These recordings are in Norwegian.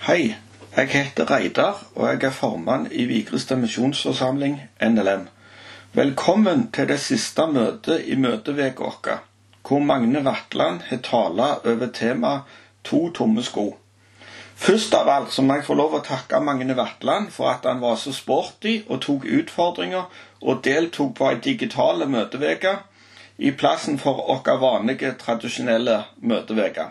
Hei, jeg heter Reidar, og jeg er formann i Vigrestad misjonsforsamling, NLM. Velkommen til det siste møtet i møteveka vår, hvor Magne Vatland har tala over temaet To tomme sko. Først av alt så må jeg få lov å takke Magne Vatland for at han var så sporty og tok utfordringer og deltok på ei digital møteveke i plassen for vår vanlige, tradisjonelle møteveke.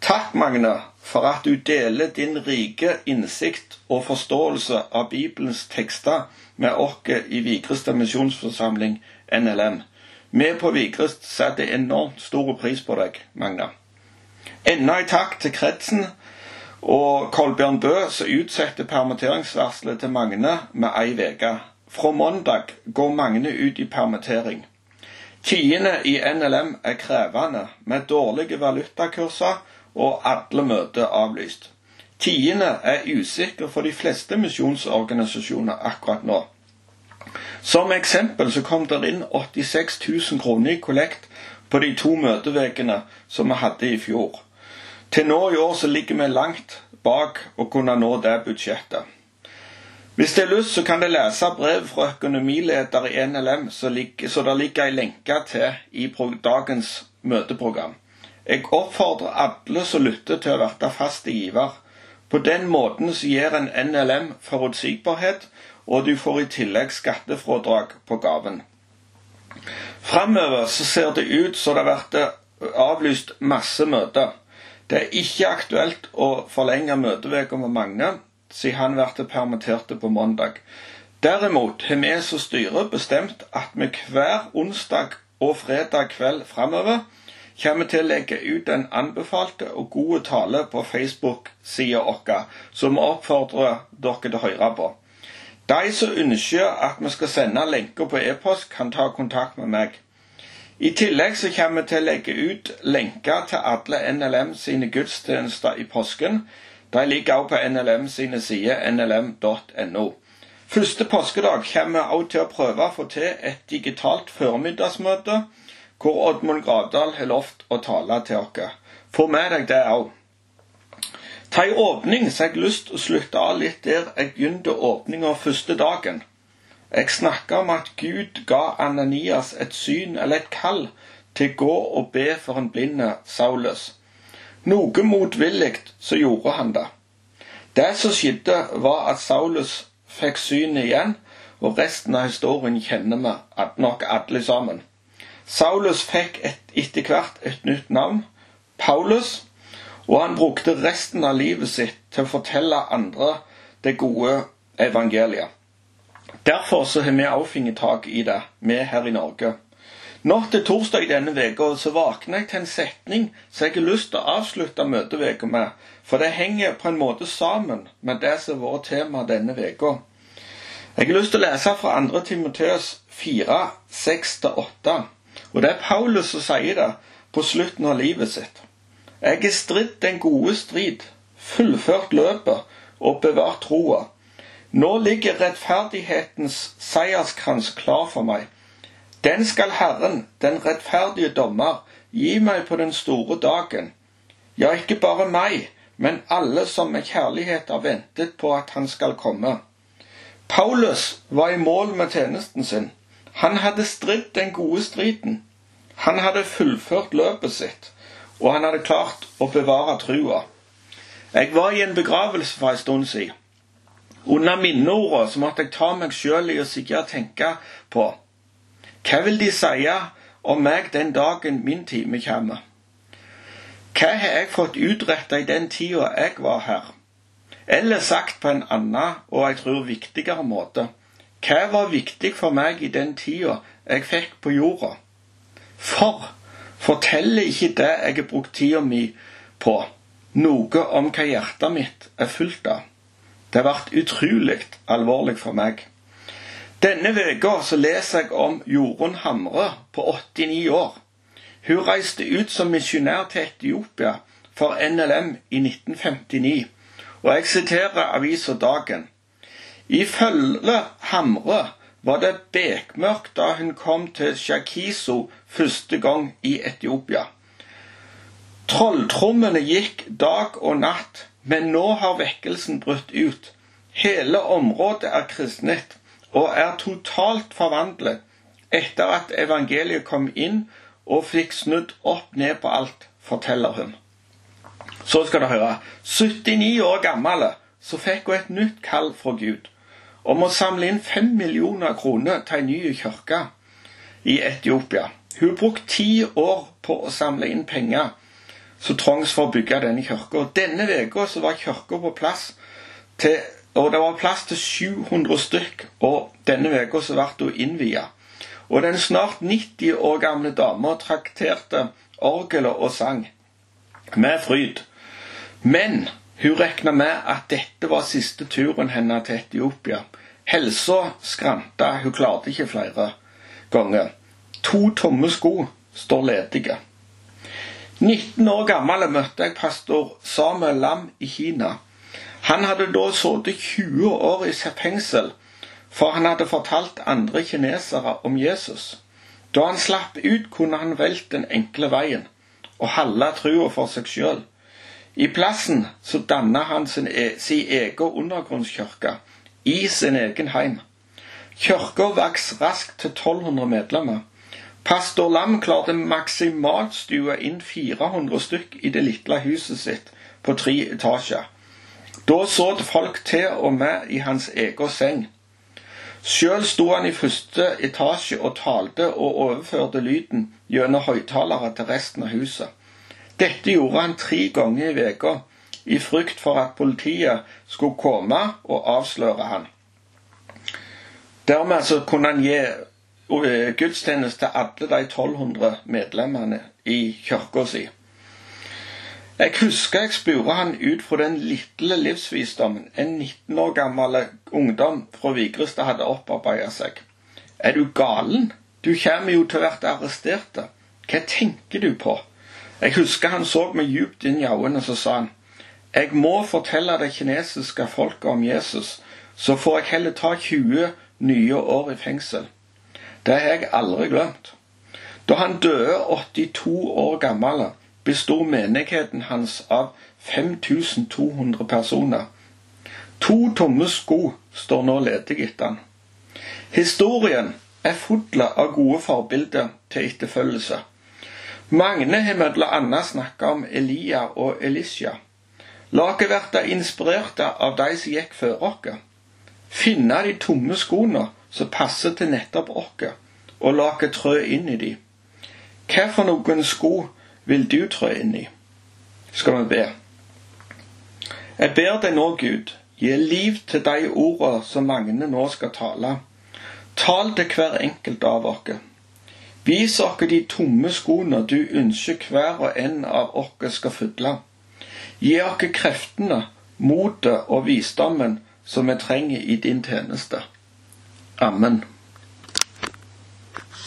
Takk, Magne, for at du deler din rike innsikt og forståelse av Bibelens tekster med oss i Vigrestad misjonsforsamling, NLM. Vi på Vigrest setter enormt stor pris på deg, Magne. Enda en takk til kretsen og Kolbjørn Bø, som utsetter permitteringsvarselet til Magne med ei uke. Fra mandag går Magne ut i permittering. Tidene i NLM er krevende, med dårlige valutakurser og alle møter avlyst. Tidene er usikre for de fleste misjonsorganisasjoner akkurat nå. Som eksempel så kom det inn 86 000 kroner i kollekt på de to møteukene som vi hadde i fjor. Til nå i år så ligger vi langt bak å kunne nå det budsjettet. Hvis det er lyst, så kan det lese brev fra økonomileder i NLM, så det ligger en lenke til i dagens møteprogram. Jeg oppfordrer alle som lytter til å bli fast giver. På den måten så gir en NLM forutsigbarhet, og du får i tillegg skattefradrag på gaven. Framover så ser det ut som det har vært avlyst masse møter. Det er ikke aktuelt å forlenge møteuka med Magne, siden han blir permittert på mandag. Derimot har vi som styre bestemt at vi hver onsdag og fredag kveld framover kommer til å legge ut en anbefalte og gode tale på Facebook-sida vår, som vi oppfordrer dere til å høre på. De som ønsker at vi skal sende lenker på e-post, kan ta kontakt med meg. I tillegg så kommer vi til å legge ut lenker til alle NLM sine gudstjenester i påsken. De ligger også på NLM sine sider nlm.no. Første påskedag kommer vi også til å prøve å få til et digitalt formiddagsmøte hvor Oddmund Gravdal har lovt å tale til oss. Få med deg det òg. Ta ei åpning så jeg lyst til å slutte av litt der jeg begynte åpninga første dagen. Jeg snakka om at Gud ga Ananias et syn eller et kall til å gå og be for en blinde Saulus. Noe motvillig så gjorde han det. Det som skjedde, var at Saulus fikk synet igjen, og resten av historien kjenner vi nok alle sammen. Saulus fikk et, etter hvert et nytt navn, Paulus, og han brukte resten av livet sitt til å fortelle andre det gode evangeliet. Derfor så har vi òg fått tak i det, vi her i Norge. Natt til torsdag denne uka våkna jeg til en setning som jeg har lyst til å avslutte møteuka med, for det henger på en måte sammen med det som har vært tema denne uka. Jeg har lyst til å lese fra 2. Timoteus 4, 6-8. Og det er Paulus som sier det på slutten av livet sitt. Jeg har stridd den gode strid, fullført løpet og bevart troa. Nå ligger rettferdighetens seierskrans klar for meg. Den skal Herren, den rettferdige dommer, gi meg på den store dagen. Ja, ikke bare meg, men alle som med kjærlighet har ventet på at han skal komme. Paulus var i mål med tjenesten sin. Han hadde stridd den gode striden. Han hadde fullført løpet sitt, og han hadde klart å bevare trua. Jeg var i en begravelse for en stund siden. Under minneordet så måtte jeg ta meg sjøl i å sitte og tenke på hva vil de si om meg den dagen min time kommer? Hva har jeg fått utretta i den tida jeg var her? Eller sagt på en annen og jeg tror viktigere måte hva var viktig for meg i den tida jeg fikk på jorda? For forteller ikke det jeg har brukt tida mi på, noe om hva hjertet mitt er fullt av? Det ble utrolig alvorlig for meg. Denne uka leser jeg om Jorunn Hamre på 89 år. Hun reiste ut som misjonær til Etiopia for NLM i 1959, og jeg siterer avisa Dagen. Ifølge Hamre var det bekmørkt da hun kom til Shakiso første gang i Etiopia. Trolltrommene gikk dag og natt men nå har vekkelsen brutt ut. Hele området er kristnet og er totalt forvandlet etter at evangeliet kom inn og fikk snudd opp ned på alt, forteller hun. Så skal du høre. 79 år gammel så fikk hun et nytt kall fra Gud om å samle inn fem millioner kroner til en ny kirke i Etiopia. Hun brukte ti år på å samle inn penger som trengs for å bygge denne kirka. Denne uka var kirka på plass til og det var plass til 700 stykk, og denne uka ble hun innvia. Og den snart 90 år gamle dama trakterte orgelet og sang med fryd. Men hun regna med at dette var siste turen hennes til Etiopia. Helsa skranta, hun klarte ikke flere ganger. To tomme sko står ledige. 19 år gammel møtte jeg pastor Samuel Lam i Kina. Han hadde da sittet 20 år i fengsel, for han hadde fortalt andre kinesere om Jesus. Da han slapp ut, kunne han valgt den enkle veien og holde trua for seg sjøl. I plassen så danna han sin, e sin egen undergrunnskirke i sin egen heim. Kirka vokste raskt til 1200 medlemmer. Pastor Lam klarte maksimalt stue inn 400 stykk i det lille huset sitt på tre etasjer. Da så folk til og med i hans egen seng. Sjøl sto han i første etasje og talte og overførte lyden gjennom høyttalere til resten av huset. Dette gjorde han tre ganger i uka, i frykt for at politiet skulle komme og avsløre han. Dermed så kunne han gi eh, gudstjeneste til alle de 1200 medlemmene i kirka si. Jeg husker jeg spurte han ut fra den lille livsvisdommen en 19 år gammel ungdom fra Vigrestad hadde opparbeidet seg. Er du galen? Du kommer jo til å bli arrestert. Hva tenker du på? Jeg husker han så meg djupt inn i øynene, så sa han jeg må fortelle det kinesiske folket om Jesus, så får jeg heller ta 20 nye år i fengsel. Det har jeg aldri glemt. Da han døde 82 år gammel, bestod menigheten hans av 5200 personer. To tomme sko står nå ledig etter han. Historien er full av gode forbilder til etterfølgelse. Magne har annet snakka om Elia og Elisha. La oss bli inspirerte av de som gikk før oss. Finne de tomme skoene som passer til nettopp oss, og la oss trø inn i de. Hva for noen sko vil du trø inn i? Skal vi be. Jeg ber deg nå, Gud, gi liv til de ordene som Magne nå skal tale. Tal til hver enkelt av oss. Vis oss de tomme skoene du ønsker hver og en av oss skal fylle. Gi oss kreftene, motet og visdommen som vi trenger i din tjeneste. Amen.